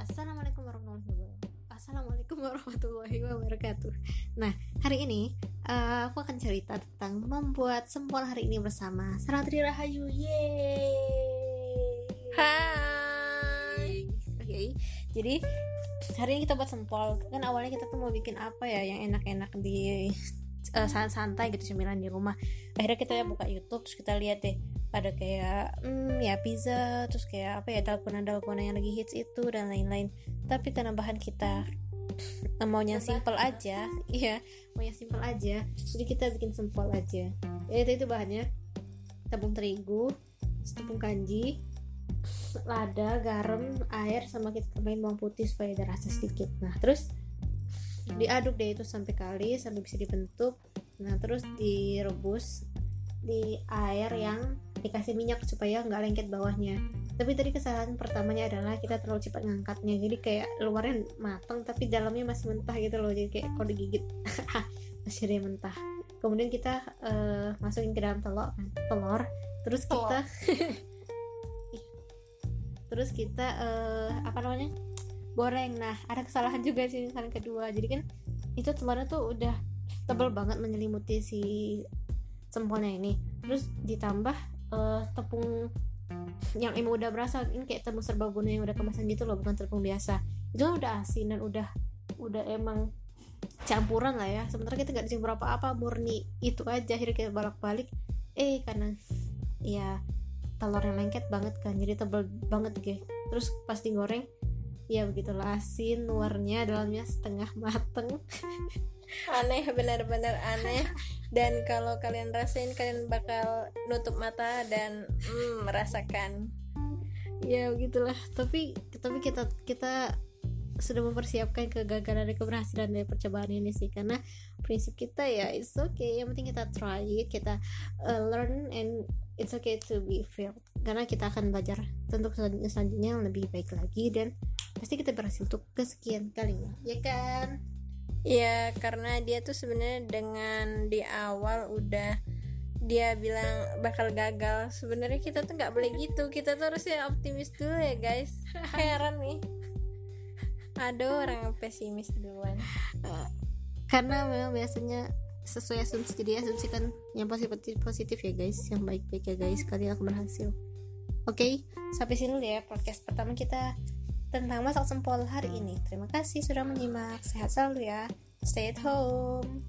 Assalamualaikum warahmatullahi wabarakatuh. Assalamualaikum warahmatullahi wabarakatuh. Nah, hari ini uh, aku akan cerita tentang membuat sempol hari ini bersama Saratri Rahayu. Yeay. Hai. Oke. Okay. Jadi hari ini kita buat sempol. Kan awalnya kita tuh mau bikin apa ya yang enak-enak di uh, santai gitu cemilan di rumah. Akhirnya kita buka YouTube terus kita lihat deh ada kayak hmm, ya pizza terus kayak apa ya dalgona dalgona yang lagi hits itu dan lain-lain. Tapi karena bahan kita maunya simple aja iya maunya simple aja. Jadi kita bikin simple aja. Ya itu itu bahannya. Tepung terigu tepung kanji lada garam air sama kita tambahin bawang putih supaya ada rasa sedikit. Nah terus diaduk deh itu sampai kali sampai bisa dibentuk. Nah terus direbus di air yang dikasih minyak supaya nggak lengket bawahnya. Tapi tadi kesalahan pertamanya adalah kita terlalu cepat ngangkatnya. Jadi kayak luarnya matang tapi dalamnya masih mentah gitu loh. Jadi kayak kalau digigit masih yang mentah. Kemudian kita uh, masukin ke dalam telur telur. Terus kita terus kita uh, apa namanya goreng. Nah ada kesalahan juga sih kesalahan kedua. Jadi kan itu telurnya tuh udah tebal banget menyelimuti si sempolnya ini. Terus ditambah uh, tepung yang emang udah berasa ini kayak tepung serbaguna yang udah kemasan gitu loh bukan tepung biasa. Itu kan udah asin dan udah udah emang campuran lah ya. Sementara kita nggak dicampur apa-apa murni itu aja. Akhirnya kita balik-balik eh karena ya telur yang lengket banget kan jadi tebal banget gitu terus pas digoreng ya begitulah. Asin luarnya dalamnya setengah mateng. Aneh benar-benar aneh. Dan kalau kalian rasain kalian bakal nutup mata dan mm, merasakan. Ya begitulah. Tapi tapi kita kita sudah mempersiapkan kegagalan dan keberhasilan dari percobaan ini sih. Karena prinsip kita ya it's okay. Yang penting kita try it kita uh, learn and it's okay to be failed. Karena kita akan belajar tentu selanjutnya selanjutnya yang lebih baik lagi dan pasti kita berhasil untuk kesekian kalinya ya. Kan? Ya karena dia tuh sebenarnya dengan di awal udah dia bilang bakal gagal. Sebenarnya kita tuh nggak boleh gitu. Kita tuh harusnya optimis dulu ya guys. Heran nih. Ada orang pesimis duluan. Uh, karena memang biasanya sesuai asumsi jadi asumsikan yang positif positif ya guys. Yang baik baik ya guys. Kalian akan berhasil. Oke okay, sampai sini dulu ya podcast pertama kita tentang masak sempol hari ini. Terima kasih sudah menyimak. Sehat selalu ya. Stay at home.